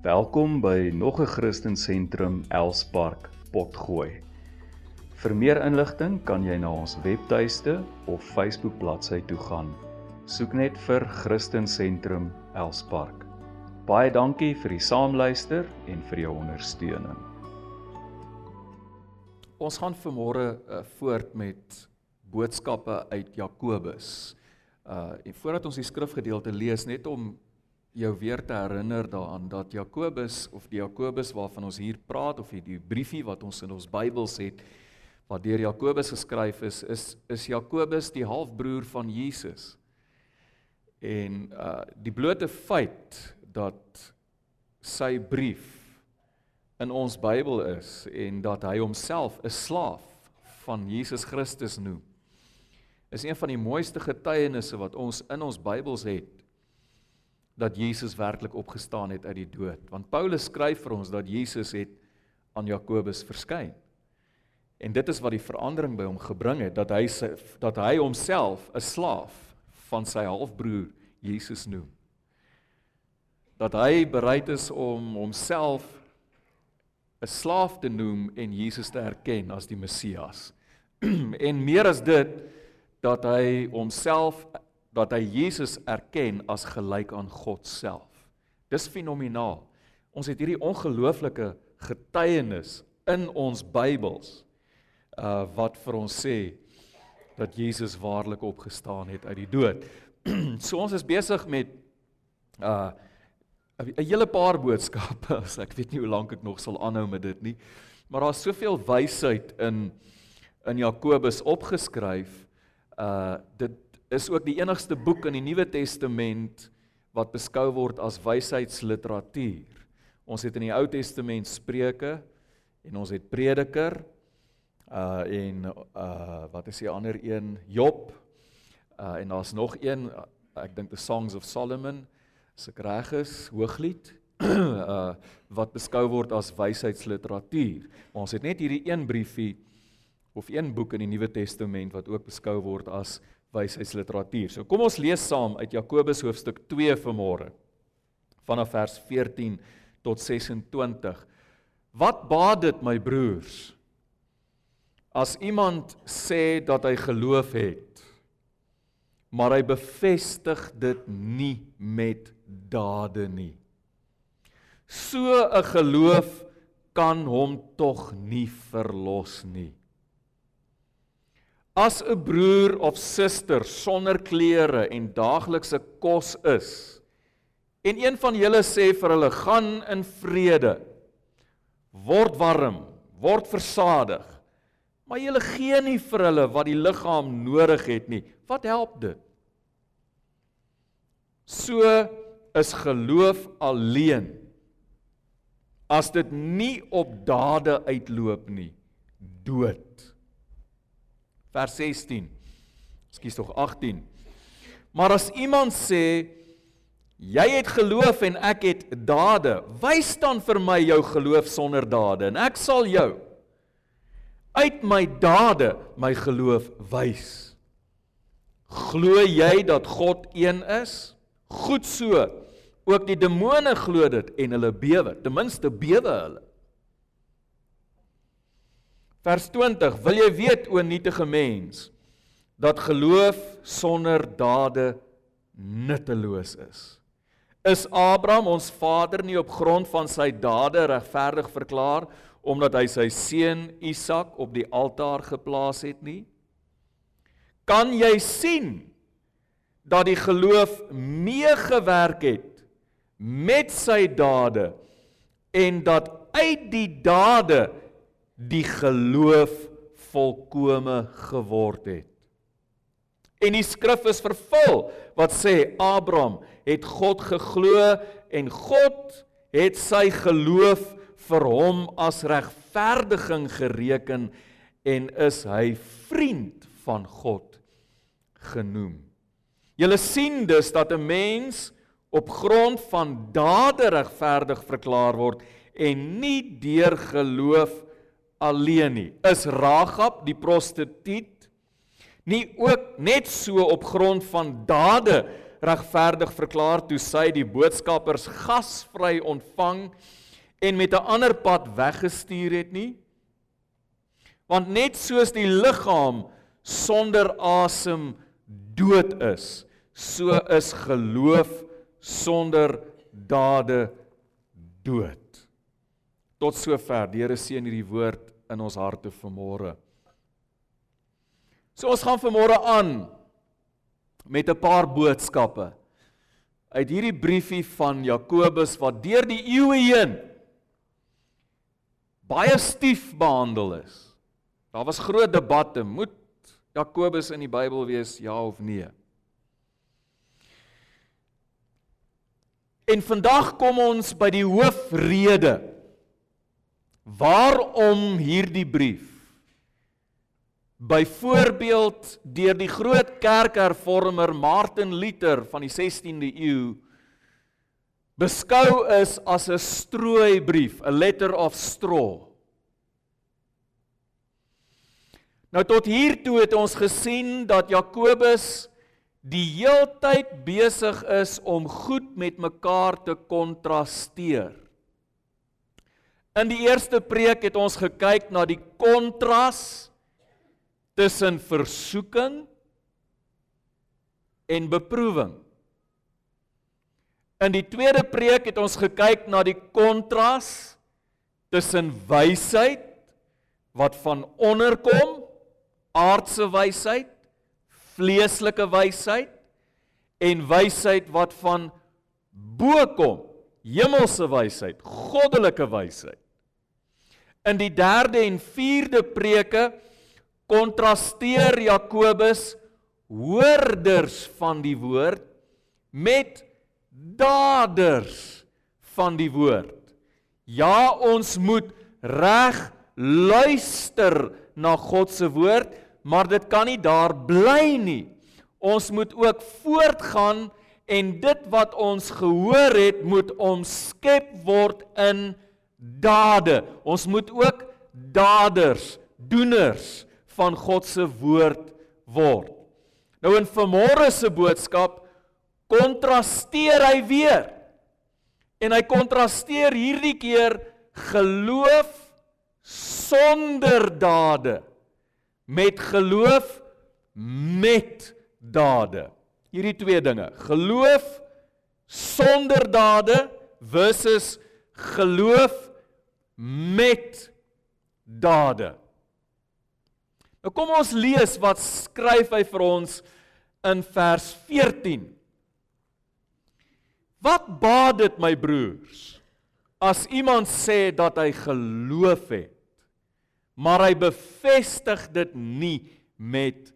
Welkom by nog 'n Christen Sentrum Elspark Potgooi. Vir meer inligting kan jy na ons webtuiste of Facebook bladsy toe gaan. Soek net vir Christen Sentrum Elspark. Baie dankie vir die saamluister en vir jou ondersteuning. Ons gaan vanmôre uh, voort met boodskappe uit Jakobus. Uh en voordat ons die skrifgedeelte lees net om jou weer te herinner daaraan dat Jakobus of die Jakobus waarvan ons hier praat of die briefie wat ons in ons Bybels het wat deur Jakobus geskryf is is is Jakobus die halfbroer van Jesus. En uh die blote feit dat sy brief in ons Bybel is en dat hy homself 'n slaaf van Jesus Christus noem is een van die mooiste getuienisse wat ons in ons Bybels het dat Jesus werklik opgestaan het uit die dood. Want Paulus skryf vir ons dat Jesus het aan Jakobus verskyn. En dit is wat die verandering by hom gebring het dat hy sy, dat hy homself 'n slaaf van sy halfbroer Jesus noem. Dat hy bereid is om homself 'n slaaf te noem en Jesus te erken as die Messias. en meer as dit dat hy homself dat hy Jesus erken as gelyk aan God self. Dis fenomenaal. Ons het hierdie ongelooflike getuienis in ons Bybels uh wat vir ons sê dat Jesus waarlik opgestaan het uit die dood. so ons is besig met uh 'n hele paar boodskappe. As ek weet nie hoe lank ek nog sal aanhou met dit nie. Maar daar's soveel wysheid in in Jakobus opgeskryf. Uh dit is ook die enigste boek in die Nuwe Testament wat beskou word as wysheidsliteratuur. Ons het in die Ou Testament Spreuke en ons het Prediker uh en uh wat is die ander een? Job. Uh en daar's nog een, ek dink the Songs of Solomon, as ek reg is, Hooglied. uh wat beskou word as wysheidsliteratuur. Maar ons het net hierdie een briefie of een boek in die Nuwe Testament wat ook beskou word as wysheidsliteratuur. So kom ons lees saam uit Jakobus hoofstuk 2 vanmôre. Vanaf vers 14 tot 26. Wat baat dit my broers as iemand sê dat hy geloof het, maar hy bevestig dit nie met dade nie. So 'n geloof kan hom tog nie verlos nie. As 'n broer of suster sonder klere en daaglikse kos is en een van julle sê vir hulle gaan in vrede. Word warm word versadig. Maar julle gee nie vir hulle wat die liggaam nodig het nie. Wat help dit? So is geloof alleen. As dit nie op dade uitloop nie dood vers 16. Ekskuus tog 18. Maar as iemand sê jy het geloof en ek het dade, wys dan vir my jou geloof sonder dade en ek sal jou uit my dade my geloof wys. Glo jy dat God een is? Goed so. Ook die demone glo dit en hulle bewe. Ten minste bewe hulle. Vers 20: Wil jy weet o nietige mens dat geloof sonder dade nutteloos is? Is Abraham ons vader nie op grond van sy dade regverdig verklaar omdat hy sy seun Isak op die altaar geplaas het nie? Kan jy sien dat die geloof meegewerk het met sy dade en dat uit die dade die geloof volkome geword het. En die skrif is vervul wat sê Abraham het God geglo en God het sy geloof vir hom as regverdiging gereken en is hy vriend van God genoem. Julle sien dus dat 'n mens op grond van dade regverdig verklaar word en nie deur geloof alleen nie. Is Ragab die prostituut nie ook net so op grond van dade regverdig verklaar toe sy die boodskappers gasvry ontvang en met 'n ander pad weggestuur het nie? Want net soos die liggaam sonder asem dood is, so is geloof sonder dade dood. Tot sover. Die Here seën hierdie woord in ons harte vanmôre. So ons gaan vanmôre aan met 'n paar boodskappe uit hierdie briefie van Jakobus wat deur die eeue heen baie stief behandel is. Daar was groot debatte, moet Jakobus in die Bybel wees ja of nee? En vandag kom ons by die hoofrede waarom hierdie brief byvoorbeeld deur die groot kerkhervormer Martin Luther van die 16de eeu beskou is as 'n strooibrief, 'n letter of straw. Nou tot hier toe het ons gesien dat Jakobus die heeltyd besig is om goed met mekaar te kontrasteer. In die eerste preek het ons gekyk na die kontras tussen versoeking en beproewing. In die tweede preek het ons gekyk na die kontras tussen wysheid wat van onder kom, aardse wysheid, vleeslike wysheid en wysheid wat van bo kom, hemelse wysheid, goddelike wysheid. In die derde en vierde preke kontrasteer Jakobus hoorders van die woord met daders van die woord. Ja, ons moet reg luister na God se woord, maar dit kan nie daar bly nie. Ons moet ook voortgaan en dit wat ons gehoor het moet omskep word in dade. Ons moet ook daders, doeners van God se woord word. Nou in vanmôre se boodskap kontrasteer hy weer. En hy kontrasteer hierdie keer geloof sonder dade met geloof met dade. Hierdie twee dinge, geloof sonder dade versus geloof met dade. Nou kom ons lees wat skryf hy vir ons in vers 14. Wat baat dit my broers as iemand sê dat hy geloof het, maar hy bevestig dit nie met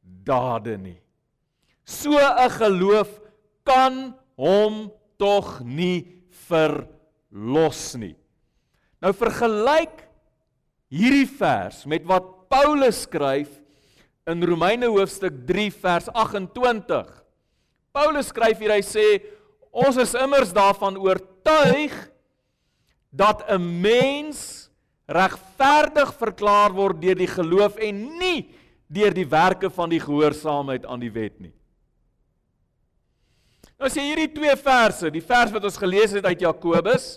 dade nie. So 'n geloof kan hom tog nie verlos nie. Nou vergelyk hierdie vers met wat Paulus skryf in Romeine hoofstuk 3 vers 28. Paulus skryf hier hy sê ons is immers daarvan oortuig dat 'n mens regverdig verklaar word deur die geloof en nie deur die werke van die gehoorsaamheid aan die wet nie. Nou sê hierdie twee verse, die vers wat ons gelees het uit Jakobus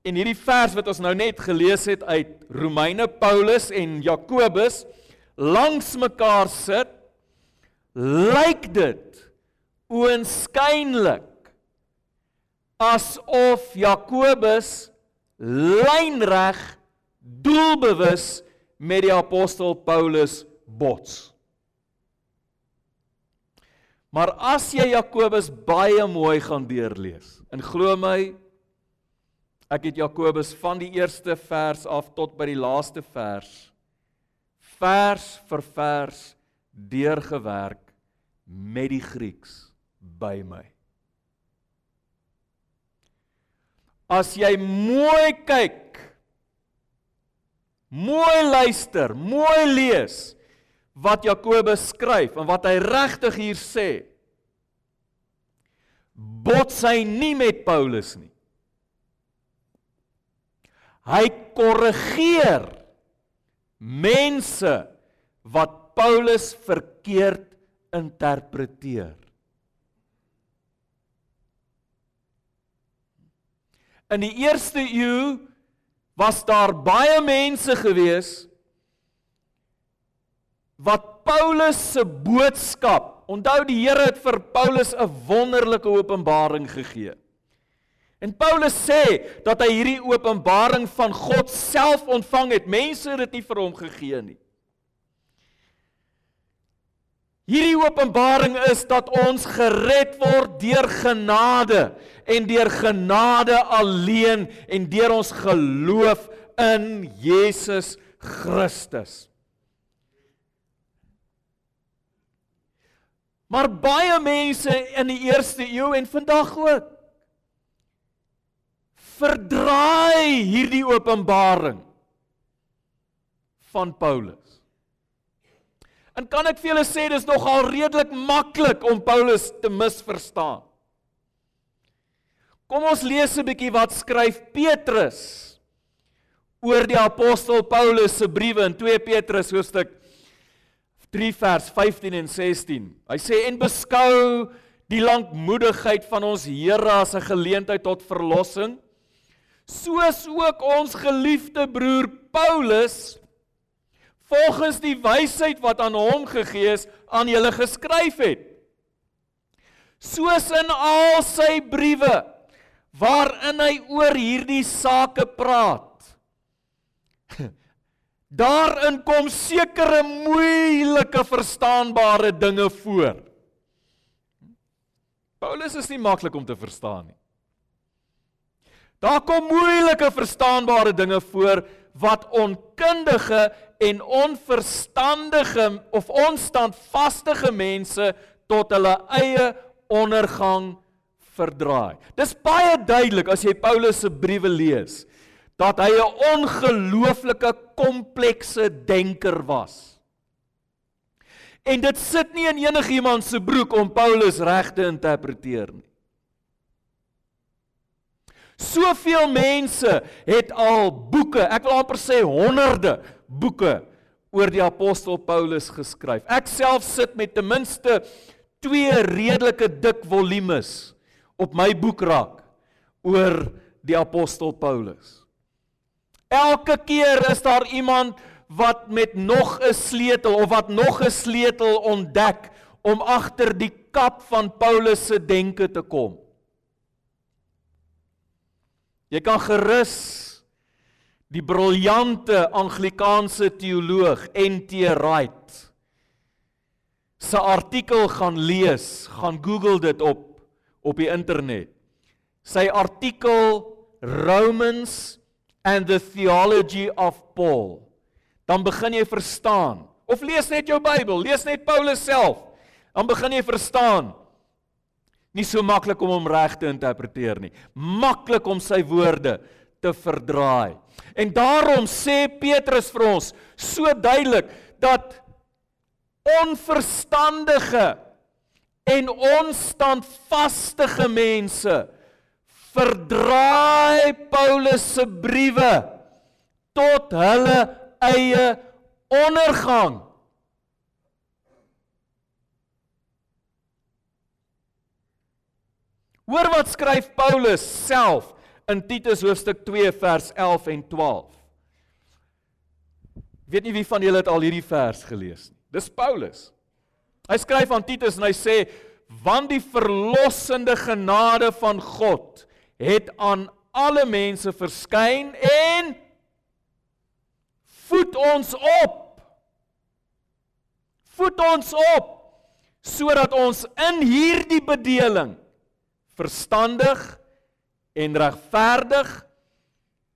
En hierdie vers wat ons nou net gelees het uit Romeine Paulus en Jakobus langs mekaar sit, lyk dit oënskynlik asof Jakobus lynreg doelbewus met die apostel Paulus bots. Maar as jy Jakobus baie mooi gaan deurlees, en glo my, Ek het Jakobus van die eerste vers af tot by die laaste vers vers vir vers deurgewerk met die Grieks by my. As jy mooi kyk, mooi luister, mooi lees wat Jakobus skryf en wat hy regtig hier sê bots hy nie met Paulus nie. Hy korrigeer mense wat Paulus verkeerd interpreteer. In die eerste eeu was daar baie mense gewees wat Paulus se boodskap, onthou die Here het vir Paulus 'n wonderlike openbaring gegee. En Paulus sê dat hy hierdie openbaring van God self ontvang het. Mense het dit nie vir hom gegee nie. Hierdie openbaring is dat ons gered word deur genade en deur genade alleen en deur ons geloof in Jesus Christus. Maar baie mense in die eerste eeu en vandag ook verdraai hierdie openbaring van Paulus. En kan ek vir julle sê dis nogal redelik maklik om Paulus te misverstaan. Kom ons lees 'n bietjie wat skryf Petrus oor die apostel Paulus se briewe in 2 Petrus hoofstuk 3 vers 15 en 16. Hy sê en beskou die lankmoedigheid van ons Here as 'n geleentheid tot verlossing soos ook ons geliefde broer Paulus volgens die wysheid wat aan hom gegee is aan julle geskryf het. Soos in al sy briewe waarin hy oor hierdie sake praat. Daarin kom sekere moeilike verstaanbare dinge voor. Paulus is nie maklik om te verstaan nie. Daar kom moeilike verstaanbare dinge voor wat onkundige en onverstandige of onstandvastige mense tot hulle eie ondergang verdraai. Dis baie duidelik as jy Paulus se briewe lees dat hy 'n ongelooflike komplekse denker was. En dit sit nie in enigiemand se broek om Paulus reg te interpreteer nie. Soveel mense het al boeke, ek wil amper sê honderde boeke oor die apostel Paulus geskryf. Ek self sit met ten minste twee redelike dik volumes op my boekrak oor die apostel Paulus. Elke keer is daar iemand wat met nog 'n sleutel of wat nog 'n sleutel ontdek om agter die kap van Paulus se denke te kom. Jy kan gerus die briljante Anglikaanse teoloog N.T. Wright se artikel gaan lees, gaan Google dit op op die internet. Sy artikel Romans and the theology of Paul. Dan begin jy verstaan. Of lees net jou Bybel, lees net Paulus self. Dan begin jy verstaan Nie so maklik om hom reg te interpreteer nie. Maklik om sy woorde te verdraai. En daarom sê Petrus vir ons so duidelik dat onverstandige en onstandvaste mense verdraai Paulus se briewe tot hulle eie ondergang. Hoor wat skryf Paulus self in Titus hoofstuk 2 vers 11 en 12. Ek weet nie wie van julle het al hierdie vers gelees nie. Dis Paulus. Hy skryf aan Titus en hy sê want die verlossende genade van God het aan alle mense verskyn en voed ons op. Voed ons op sodat ons in hierdie bedeling verstandig en regverdig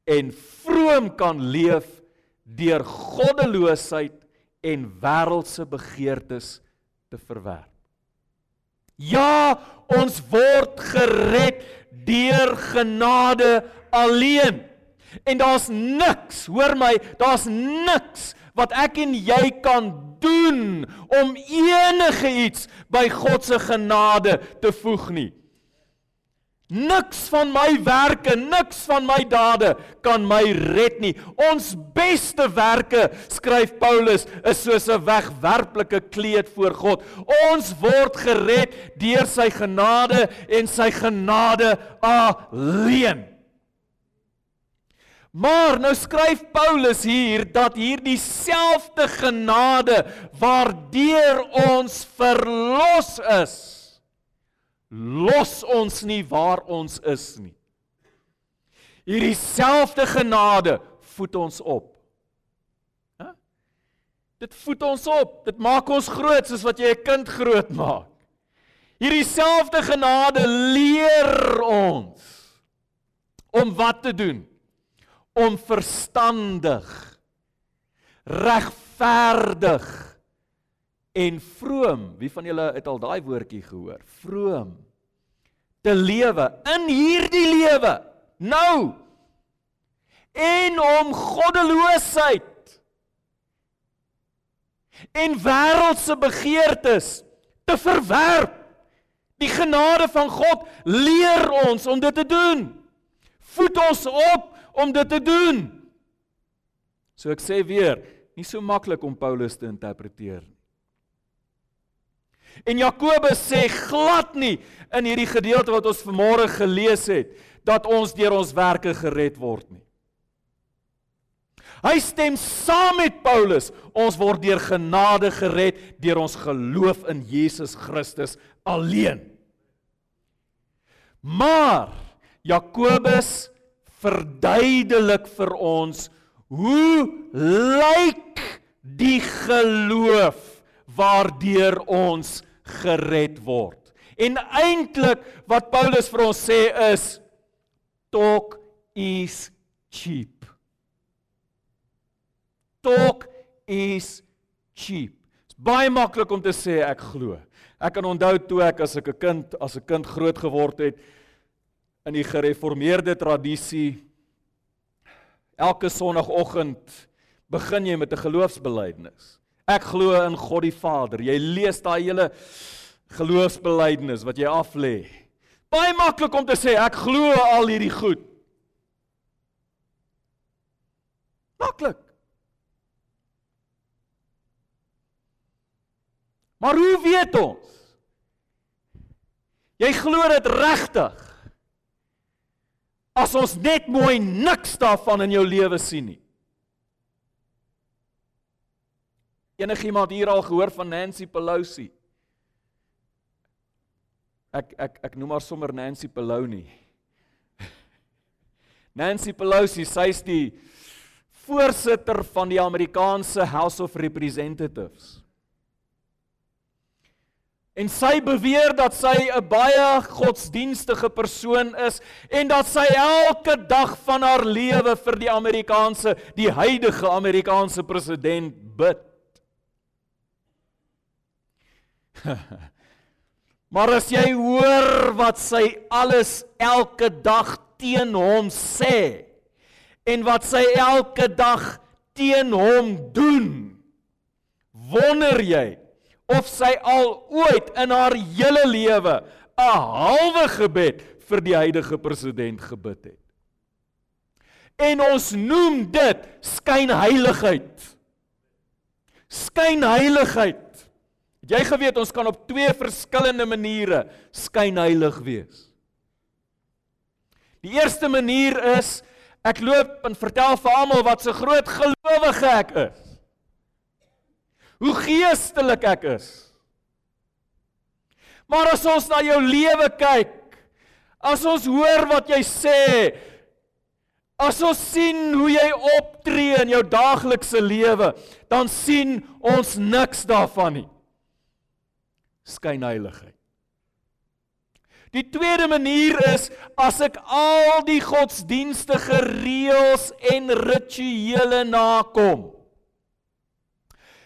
en vroom kan leef deur goddeloosheid en wêreldse begeertes te verwerp. Ja, ons word gered deur genade alleen. En daar's niks, hoor my, daar's niks wat ek en jy kan doen om enige iets by God se genade te voeg nie. Niks van my werke, niks van my dade kan my red nie. Ons beste werke, skryf Paulus, is soos 'n wegwerplike kleed voor God. Ons word gered deur sy genade en sy genade alleen. Maar nou skryf Paulus hier dat hierdie selfde genade waardeur ons verlos is los ons nie waar ons is nie. Hierdie selfde genade voed ons op. Hæ? Dit voed ons op. Dit maak ons groot soos wat jy 'n kind groot maak. Hierdie selfde genade leer ons om wat te doen? Om verstandig, regverdig en vroom. Wie van julle het al daai woordjie gehoor? Vroom. Te lewe in hierdie lewe nou en om goddeloosheid en wêreldse begeertes te verwerp. Die genade van God leer ons om dit te doen. Voed ons op om dit te doen. So ek sê weer, nie so maklik om Paulus te interpreteer nie. En Jakobus sê glad nie in hierdie gedeelte wat ons vanmôre gelees het dat ons deur ons werke gered word nie. Hy stem saam met Paulus, ons word deur genade gered deur ons geloof in Jesus Christus alleen. Maar Jakobus verduidelik vir ons hoe lyk die geloof waardeur ons gered word. En eintlik wat Paulus vir ons sê is talk is cheap. Talk is cheap. Dit's baie maklik om te sê ek glo. Ek kan onthou toe ek as 'n kind as 'n kind groot geword het in die gereformeerde tradisie elke sonoggend begin jy met 'n geloofsbelijdenis. Ek glo in God die Vader. Jy lees daai hele geloofsbelijdenis wat jy af lê. Baie maklik om te sê ek glo al hierdie goed. Maklik. Maar hoe weet ons? Jy glo dit regtig? As ons net mooi niks daarvan in jou lewe sien nie. Enigiemand hier al gehoor van Nancy Pelosi? Ek ek ek noem haar sommer Nancy Pelosi. Nancy Pelosi, sy's die voorsitter van die Amerikaanse House of Representatives. En sy beweer dat sy 'n baie godsdienstige persoon is en dat sy elke dag van haar lewe vir die Amerikaanse, die huidige Amerikaanse president bid. maar as jy hoor wat sy alles elke dag teen hom sê en wat sy elke dag teen hom doen, wonder jy of sy al ooit in haar hele lewe 'n halwe gebed vir die huidige president gebid het. En ons noem dit skynheiligheid. Skynheiligheid. Het jy geweet ons kan op twee verskillende maniere skynheilig wees? Die eerste manier is ek loop en vertel vir almal wat so groot gelowige ek is. Hoe geestelik ek is. Maar as ons na jou lewe kyk, as ons hoor wat jy sê, as ons sien hoe jy optree in jou daaglikse lewe, dan sien ons niks daarvan nie skynheiligheid. Die tweede manier is as ek al die godsdienstige reëls en rituele nakom.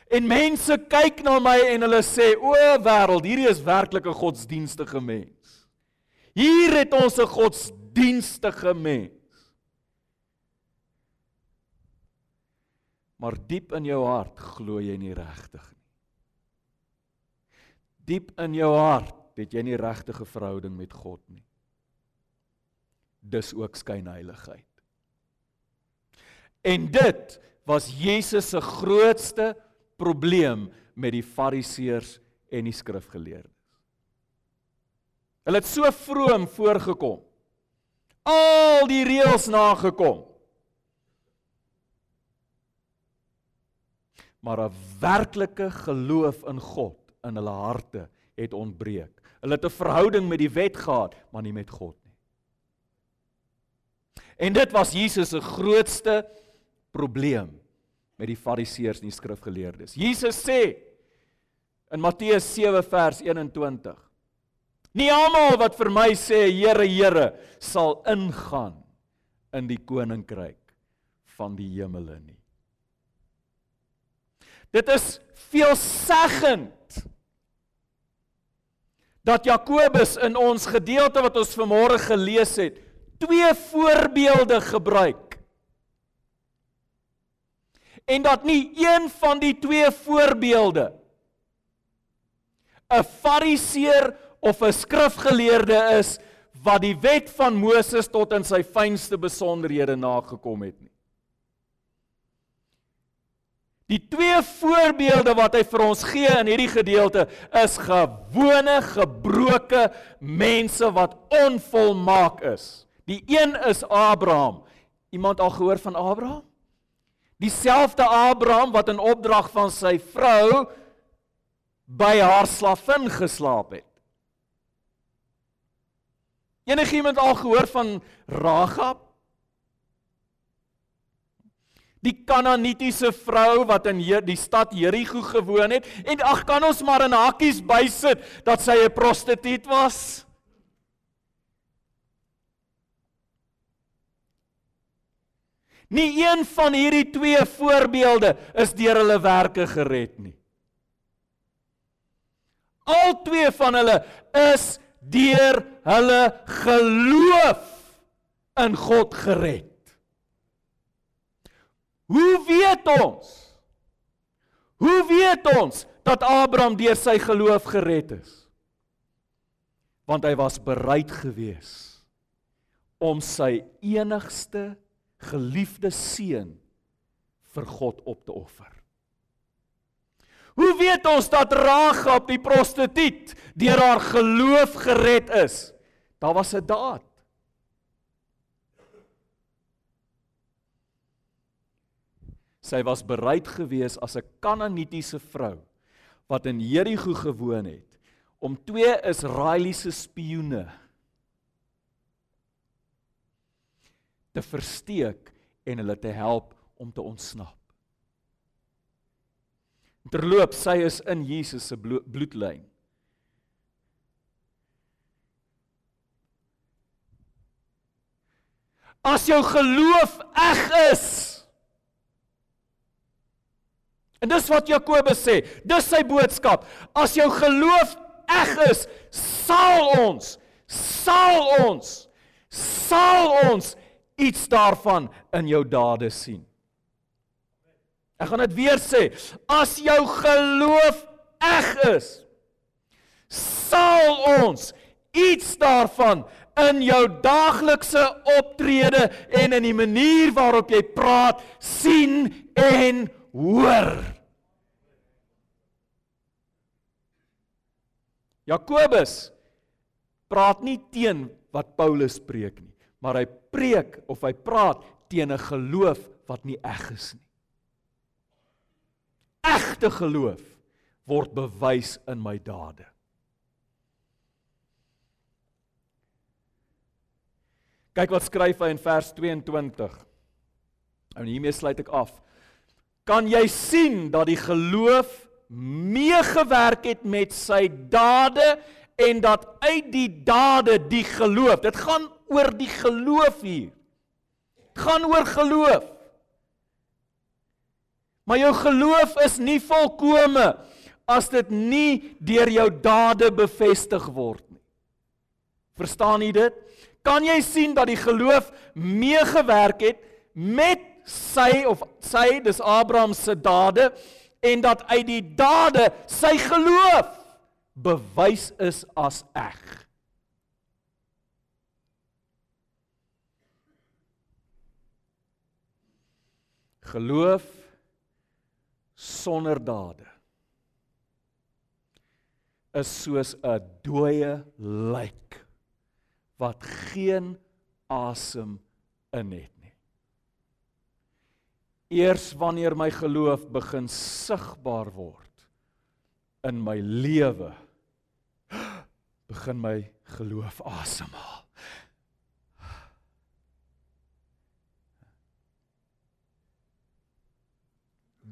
En mense kyk na my en hulle sê: "O wêreld, hierdie is werklik 'n godsdienstige mens." Hier het ons 'n godsdienstige mens. Maar diep in jou hart glo jy nie regtig diep in jou hart het jy nie regte verhouding met God nie. Dis ook skynheiligheid. En dit was Jesus se grootste probleem met die fariseërs en die skrifgeleerdes. Hulle het so vroom voorgekom. Al die reëls nagekom. Maar 'n werklike geloof in God in hulle harte het ontbreek. Hulle het 'n verhouding met die wet gehad, maar nie met God nie. En dit was Jesus se grootste probleem met die fariseërs en die skrifgeleerdes. Jesus sê in Matteus 7 vers 21: Nie almal wat vir my sê Here, Here, sal ingaan in die koninkryk van die hemele nie. Dit is veelseggend dat Jakobus in ons gedeelte wat ons vanmôre gelees het, twee voorbeelde gebruik. En dat nie een van die twee voorbeelde 'n fariseer of 'n skrifgeleerde is wat die wet van Moses tot in sy fynste besonderhede nagekom het nie. Die twee voorbeelde wat hy vir ons gee in hierdie gedeelte is gewone gebroke mense wat onvolmaak is. Die een is Abraham. Iemand al gehoor van Abraham? Dieselfde Abraham wat in opdrag van sy vrou by haar slavin geslaap het. Enigiemand al gehoor van Ragab? Die Kanaanitiese vrou wat in die stad Jerigo gewoon het en ag kan ons maar in hakkies bysit dat sy 'n prostituut was? Nie een van hierdie twee voorbeelde is deur hulle werke gered nie. Al twee van hulle is deur hulle geloof in God gered. Hoe weet ons? Hoe weet ons dat Abraham deur sy geloof gered is? Want hy was bereid gewees om sy enigste geliefde seun vir God op te offer. Hoe weet ons dat Ragab die prostituut deur haar geloof gered is? Daar was 'n daad. Sy was bereid gewees as 'n Kanaanitiese vrou wat in Jerigo gewoon het om twee Israeliese spioene te versteek en hulle te help om te ontsnap. Terloop sy is in Jesus se bloedlyn. As jou geloof eg is, En dis wat Jakobus sê. Dis sy boodskap. As jou geloof eg is, sal ons sal ons sal ons iets daarvan in jou dade sien. Ek gaan dit weer sê. As jou geloof eg is, sal ons iets daarvan in jou daaglikse optrede en in die manier waarop jy praat sien en hoor. Jakobus praat nie teen wat Paulus preek nie, maar hy preek of hy praat teen 'n geloof wat nie eg is nie. Egte geloof word bewys in my dade. Kyk wat skryf hy in vers 22. En hiermee sluit ek af kan jy sien dat die geloof meegewerk het met sy dade en dat uit die dade die geloof. Dit gaan oor die geloof hier. Dit gaan oor geloof. Maar jou geloof is nie volkome as dit nie deur jou dade bevestig word nie. Verstaan jy dit? Kan jy sien dat die geloof meegewerk het met sy of sy dis Abraham se dade en dat uit die dade sy geloof bewys is as eg. Geloof sonder dade is soos 'n dooie lijk wat geen asem in het. Eers wanneer my geloof begin sigbaar word in my lewe, begin my geloof asemhaal.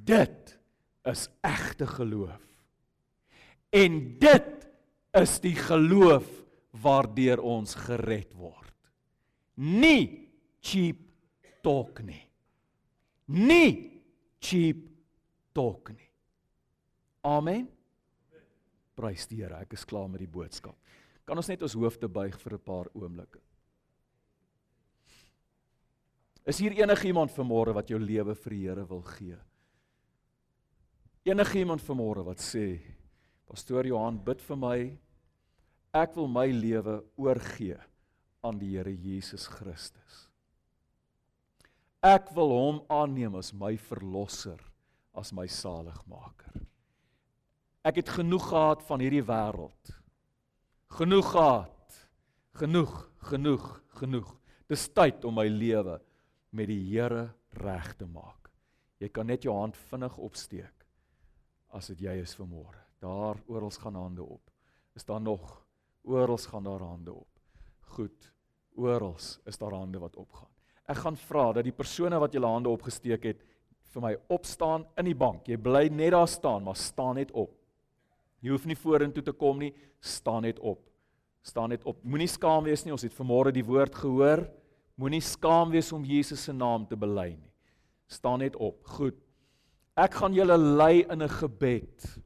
Dit is egte geloof. En dit is die geloof waardeur ons gered word. Nie cheap talk nie. Nie cheap talk nie. Amen. Prys die Here. Ek is klaar met die boodskap. Kan ons net ons hoofde buig vir 'n paar oomblikke? Is hier enigiemand vanmôre wat jou lewe vir die Here wil gee? Enigiemand vanmôre wat sê, Pastoor Johan, bid vir my. Ek wil my lewe oorgee aan die Here Jesus Christus. Ek wil hom aanneem as my verlosser, as my saligmaker. Ek het genoeg gehad van hierdie wêreld. Genoeg gehad. Genoeg, genoeg, genoeg. Dis tyd om my lewe met die Here reg te maak. Jy kan net jou hand vinnig opsteek as dit jy is vir môre. Daar oral gaan hande op. Is daar nog oral gaan daar hande op. Goed. Oral is daar hande wat opgaan. Ek gaan vra dat die persone wat julle hande opgesteek het vir my opstaan in die bank. Jy bly net daar staan, maar staan net op. Jy hoef nie vorentoe te kom nie, staan net op. Staan net op. Moenie skaam wees nie. Ons het vanmôre die woord gehoor. Moenie skaam wees om Jesus se naam te bely nie. Staan net op. Goed. Ek gaan julle lei in 'n gebed.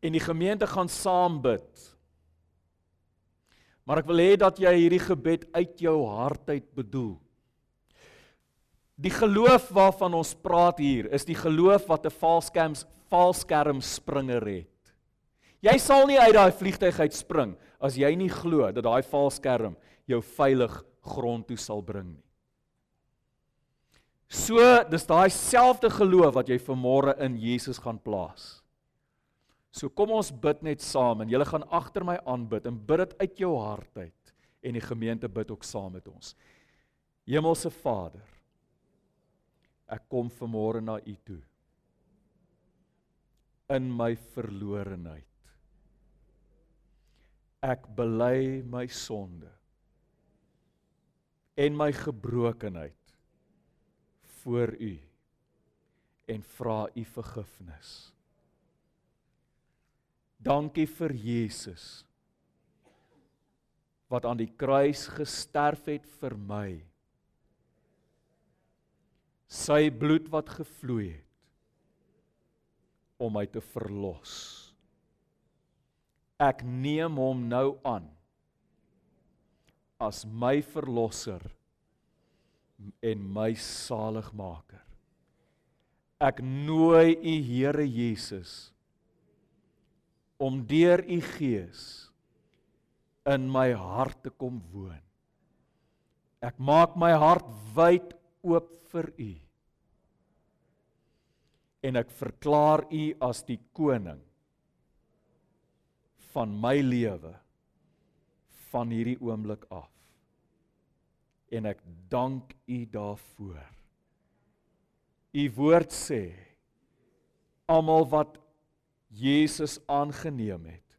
En die gemeente gaan saam bid. Maar ek wil hê dat jy hierdie gebed uit jou hart uit bedoel. Die geloof waarvan ons praat hier, is die geloof wat 'n valskerm valskerm springer het. Jy sal nie uit daai vliegtyg uit spring as jy nie glo dat daai valskerm jou veilig grond toe sal bring nie. So, dis daai selfde geloof wat jy vanmôre in Jesus gaan plaas. So kom ons bid net saam en julle gaan agter my aanbid en bid dit uit jou hart uit en die gemeente bid ook saam met ons. Hemelse Vader, ek kom vanmôre na U toe in my verlorenheid. Ek bely my sonde en my gebrokenheid voor U en vra U vergifnis. Dankie vir Jesus wat aan die kruis gesterf het vir my. Sy bloed wat gevloei het om my te verlos. Ek neem hom nou aan as my verlosser en my saligmaker. Ek nooi u Here Jesus om deur u gees in my hart te kom woon. Ek maak my hart wyd oop vir u. En ek verklaar u as die koning van my lewe van hierdie oomblik af. En ek dank u daarvoor. U woord sê almal wat Jesus aangeneem het,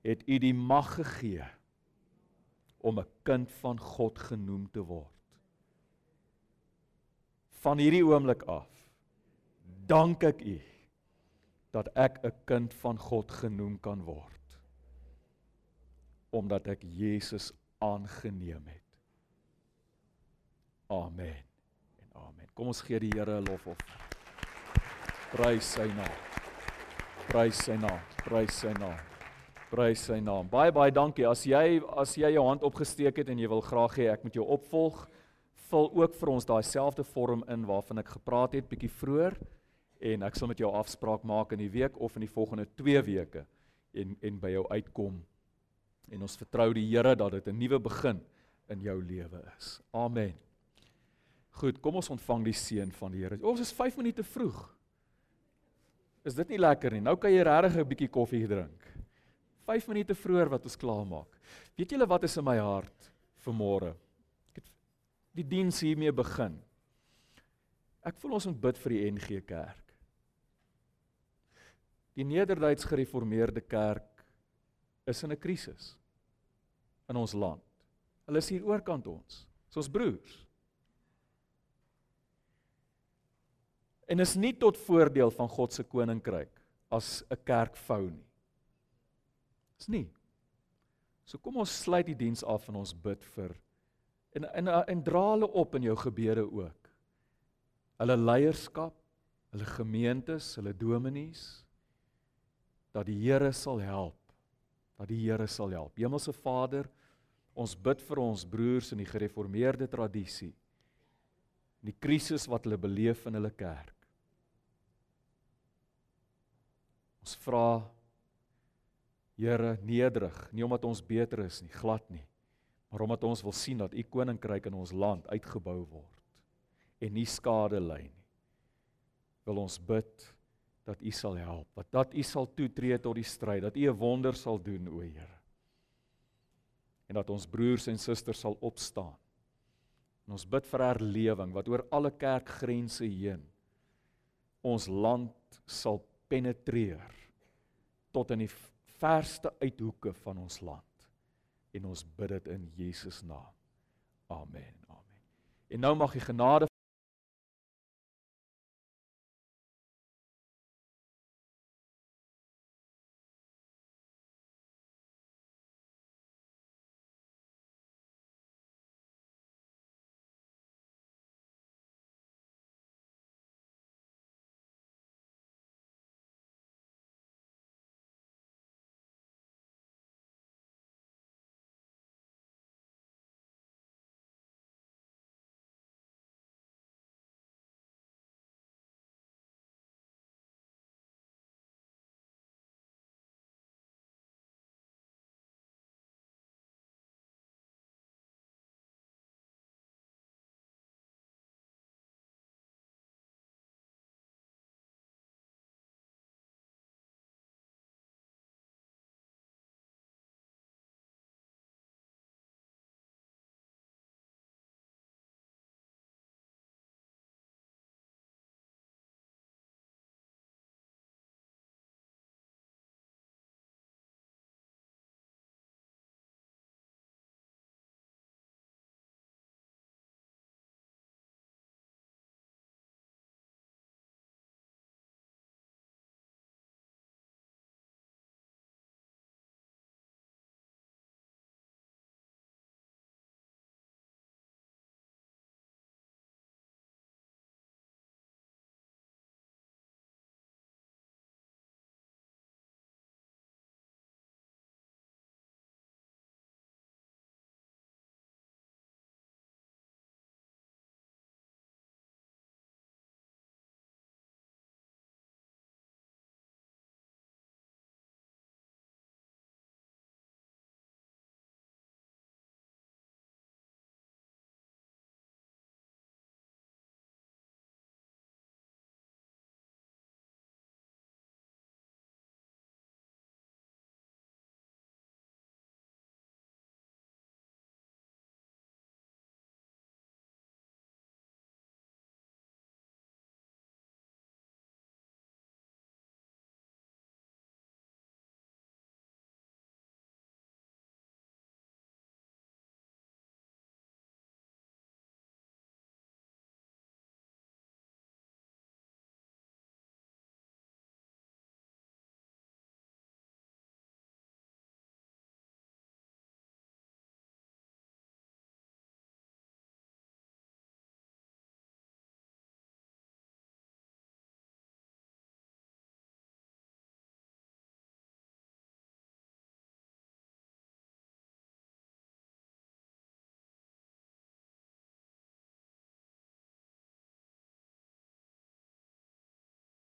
het U die mag gegee om 'n kind van God genoem te word. Van hierdie oomblik af dank ek U dat ek 'n kind van God genoem kan word omdat ek Jesus aangeneem het. Amen. En amen. Kom ons gee die Here 'n lofoffer. Prys sy naam. Prys sy naam. Prys sy naam. Prys sy naam. Baie baie dankie. As jy as jy jou hand opgesteek het en jy wil graag hê ek moet jou opvolg, vul ook vir ons daai selfde vorm in waarvan ek gepraat het bietjie vroeër en ek sal met jou afspraak maak in die week of in die volgende 2 weke en en by jou uitkom. En ons vertrou die Here dat dit 'n nuwe begin in jou lewe is. Amen. Goed, kom ons ontvang die seën van die Here. Ons is 5 minute vroeg. Is dit nie lekker nie? Nou kan jy regtig 'n bietjie koffie drink. 5 minute vroeër wat ons klaar maak. Weet julle wat is in my hart vir môre? Ek het die diens hiermee begin. Ek voel ons moet bid vir die NG Kerk. Die Nederduits Gereformeerde Kerk is in 'n krisis in ons land. Hulle is hier oorkant ons, soos broers. En is nie tot voordeel van God se koninkryk as 'n kerk vou nie. Is nie. So kom ons sluit die diens af en ons bid vir en en en dra hulle op in jou gebede ook. Hulle leierskap, hulle gemeentes, hulle dominees dat die Here sal help. Dat die Here sal help. Hemelse Vader, ons bid vir ons broers in die gereformeerde tradisie. Die krisis wat hulle beleef in hulle kerk. Ons vra Here nederig, nie omdat ons beter is nie, glad nie, maar omdat ons wil sien dat u koninkryk in ons land uitgebou word en nie skade ly nie. Wil ons bid dat u sal help, dat dat u sal toetree tot die stryd, dat u 'n wonder sal doen, o Here. En dat ons broers en susters sal opstaan. En ons bid vir herlewing wat oor alle kerkgrense heen ons land sal penetreer tot in die verste uithoeke van ons land. En ons bid dit in Jesus naam. Amen. Amen. En nou mag die genade